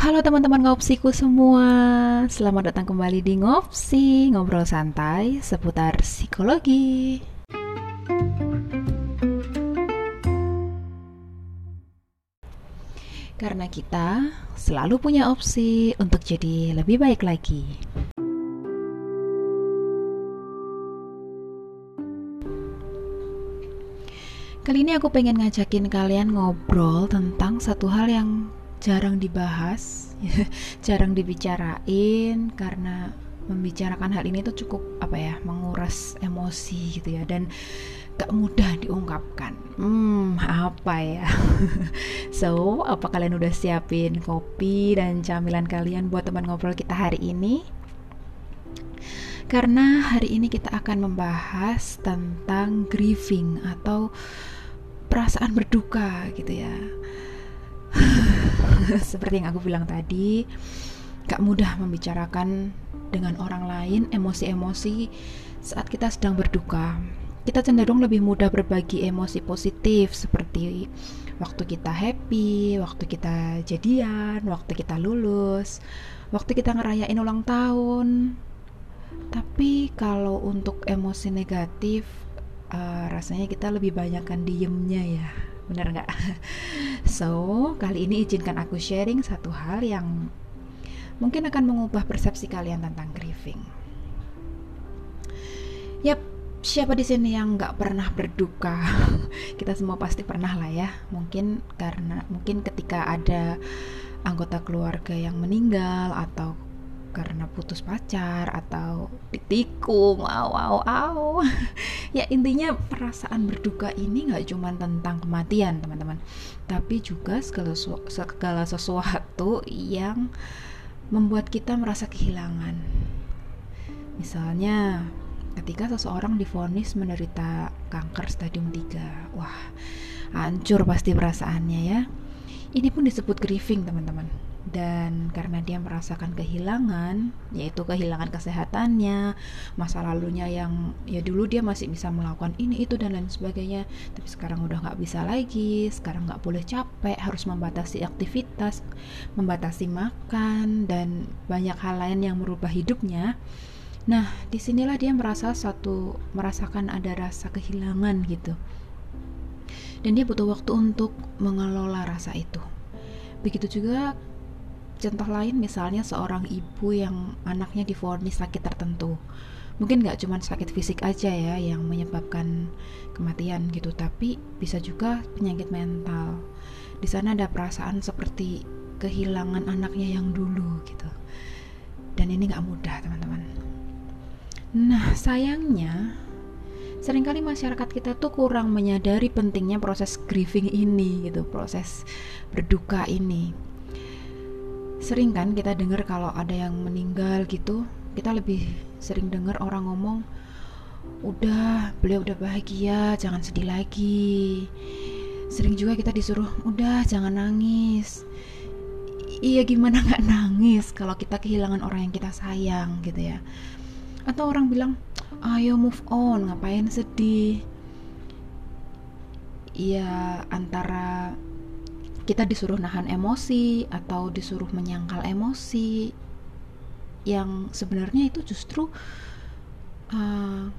Halo teman-teman ngopsiku semua. Selamat datang kembali di Ngopsi Ngobrol santai seputar psikologi. Karena kita selalu punya opsi untuk jadi lebih baik lagi. Kali ini aku pengen ngajakin kalian ngobrol tentang satu hal yang jarang dibahas, jarang dibicarain karena membicarakan hal ini tuh cukup apa ya menguras emosi gitu ya dan gak mudah diungkapkan. Hmm, apa ya? so, apa kalian udah siapin kopi dan camilan kalian buat teman ngobrol kita hari ini? Karena hari ini kita akan membahas tentang grieving atau perasaan berduka gitu ya seperti yang aku bilang tadi, gak mudah membicarakan dengan orang lain emosi-emosi saat kita sedang berduka. Kita cenderung lebih mudah berbagi emosi positif seperti waktu kita happy, waktu kita jadian, waktu kita lulus, waktu kita ngerayain ulang tahun. Tapi kalau untuk emosi negatif, uh, rasanya kita lebih banyakkan diemnya ya bener nggak? So, kali ini izinkan aku sharing satu hal yang mungkin akan mengubah persepsi kalian tentang grieving. Yap, siapa di sini yang nggak pernah berduka? Kita semua pasti pernah lah ya. Mungkin karena mungkin ketika ada anggota keluarga yang meninggal atau karena putus pacar atau ditikung aw aw aw ya intinya perasaan berduka ini nggak cuma tentang kematian teman-teman. Tapi juga segala, segala sesuatu yang membuat kita merasa kehilangan. Misalnya ketika seseorang difonis menderita kanker stadium 3 wah hancur pasti perasaannya ya. Ini pun disebut grieving teman-teman dan karena dia merasakan kehilangan yaitu kehilangan kesehatannya masa lalunya yang ya dulu dia masih bisa melakukan ini itu dan lain sebagainya. Tapi sekarang udah nggak bisa lagi sekarang nggak boleh capek harus membatasi aktivitas membatasi makan dan banyak hal lain yang merubah hidupnya. Nah di sinilah dia merasa satu merasakan ada rasa kehilangan gitu. Dan dia butuh waktu untuk mengelola rasa itu. Begitu juga contoh lain misalnya seorang ibu yang anaknya difonis sakit tertentu. Mungkin nggak cuma sakit fisik aja ya yang menyebabkan kematian gitu tapi bisa juga penyakit mental. Di sana ada perasaan seperti kehilangan anaknya yang dulu gitu. Dan ini nggak mudah teman-teman. Nah sayangnya sering kali masyarakat kita tuh kurang menyadari pentingnya proses grieving ini gitu proses berduka ini sering kan kita dengar kalau ada yang meninggal gitu kita lebih sering dengar orang ngomong udah beliau udah bahagia jangan sedih lagi. Sering juga kita disuruh udah jangan nangis. Iya gimana nggak nangis kalau kita kehilangan orang yang kita sayang gitu ya? Atau orang bilang ayo move on ngapain sedih? Iya antara kita disuruh nahan emosi atau disuruh menyangkal emosi yang sebenarnya itu justru uh,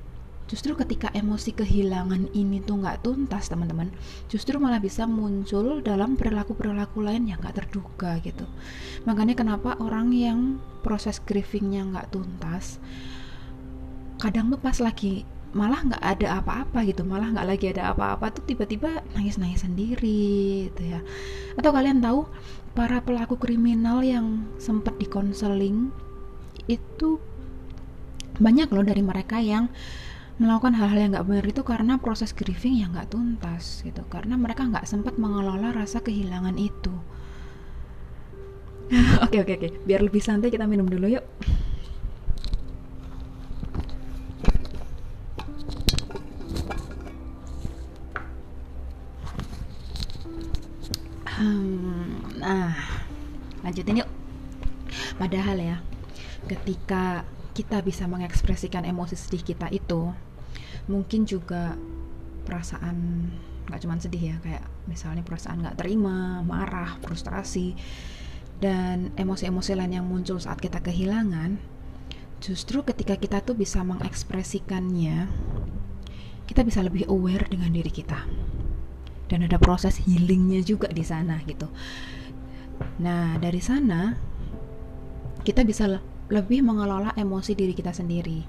justru ketika emosi kehilangan ini tuh nggak tuntas teman-teman justru malah bisa muncul dalam perilaku-perilaku lain yang nggak terduga gitu. Makanya kenapa orang yang proses grievingnya nggak tuntas kadang tuh pas lagi malah nggak ada apa-apa gitu malah nggak lagi ada apa-apa tuh tiba-tiba nangis-nangis sendiri gitu ya. Atau kalian tahu para pelaku kriminal yang sempat dikonseling itu banyak loh dari mereka yang melakukan hal-hal yang nggak benar itu karena proses grieving yang nggak tuntas gitu. Karena mereka nggak sempat mengelola rasa kehilangan itu. Oke oke oke. Biar lebih santai kita minum dulu yuk nah, lanjutin yuk. Padahal ya, ketika kita bisa mengekspresikan emosi sedih kita itu, mungkin juga perasaan nggak cuma sedih ya, kayak misalnya perasaan nggak terima, marah, frustrasi, dan emosi-emosi lain yang muncul saat kita kehilangan justru ketika kita tuh bisa mengekspresikannya kita bisa lebih aware dengan diri kita dan ada proses healingnya juga di sana gitu nah dari sana kita bisa lebih mengelola emosi diri kita sendiri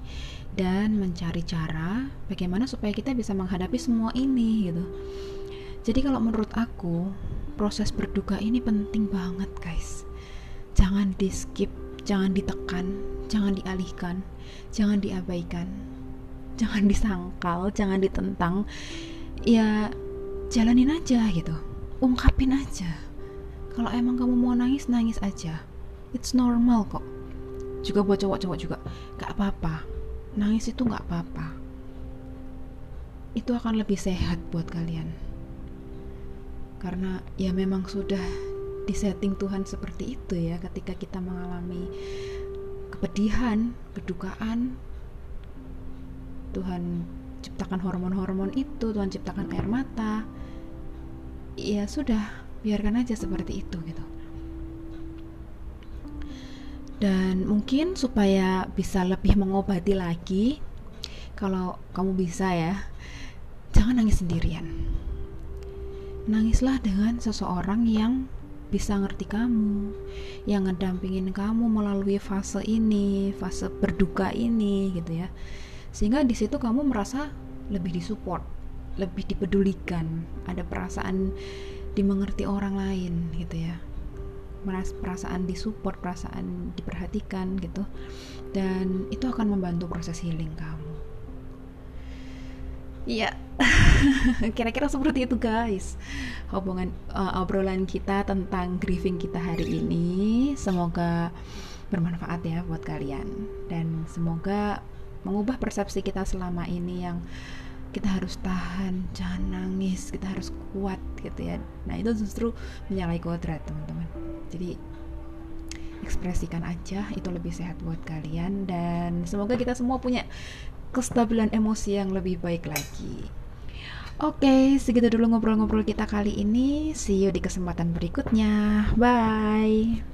dan mencari cara bagaimana supaya kita bisa menghadapi semua ini gitu. Jadi kalau menurut aku proses berduka ini penting banget guys. Jangan di skip jangan ditekan jangan dialihkan jangan diabaikan jangan disangkal jangan ditentang. Ya jalanin aja gitu. Ungkapin aja kalau emang kamu mau nangis nangis aja. It's normal kok. Juga buat cowok-cowok juga. Gak apa-apa. Nangis itu gak apa-apa. Itu akan lebih sehat buat kalian. Karena ya memang sudah disetting Tuhan seperti itu ya ketika kita mengalami kepedihan, kedukaan. Tuhan ciptakan hormon-hormon itu, Tuhan ciptakan air mata. Ya sudah, biarkan aja seperti itu gitu. Dan mungkin supaya bisa lebih mengobati lagi, kalau kamu bisa ya, jangan nangis sendirian Nangislah dengan seseorang yang bisa ngerti kamu, yang ngedampingin kamu melalui fase ini, fase berduka ini gitu ya. Sehingga di situ kamu merasa lebih disupport, lebih dipedulikan, ada perasaan dimengerti orang lain gitu ya. Merasa perasaan disupport, perasaan diperhatikan gitu. Dan itu akan membantu proses healing kamu. Iya, kira-kira seperti itu guys. Hubungan uh, obrolan kita tentang grieving kita hari ini. Semoga bermanfaat ya buat kalian dan semoga mengubah persepsi kita selama ini yang kita harus tahan, jangan nangis, kita harus kuat gitu ya. Nah itu justru menyalahi kodrat teman-teman. Jadi ekspresikan aja itu lebih sehat buat kalian dan semoga kita semua punya kestabilan emosi yang lebih baik lagi. Oke, segitu dulu ngobrol-ngobrol kita kali ini. See you di kesempatan berikutnya. Bye.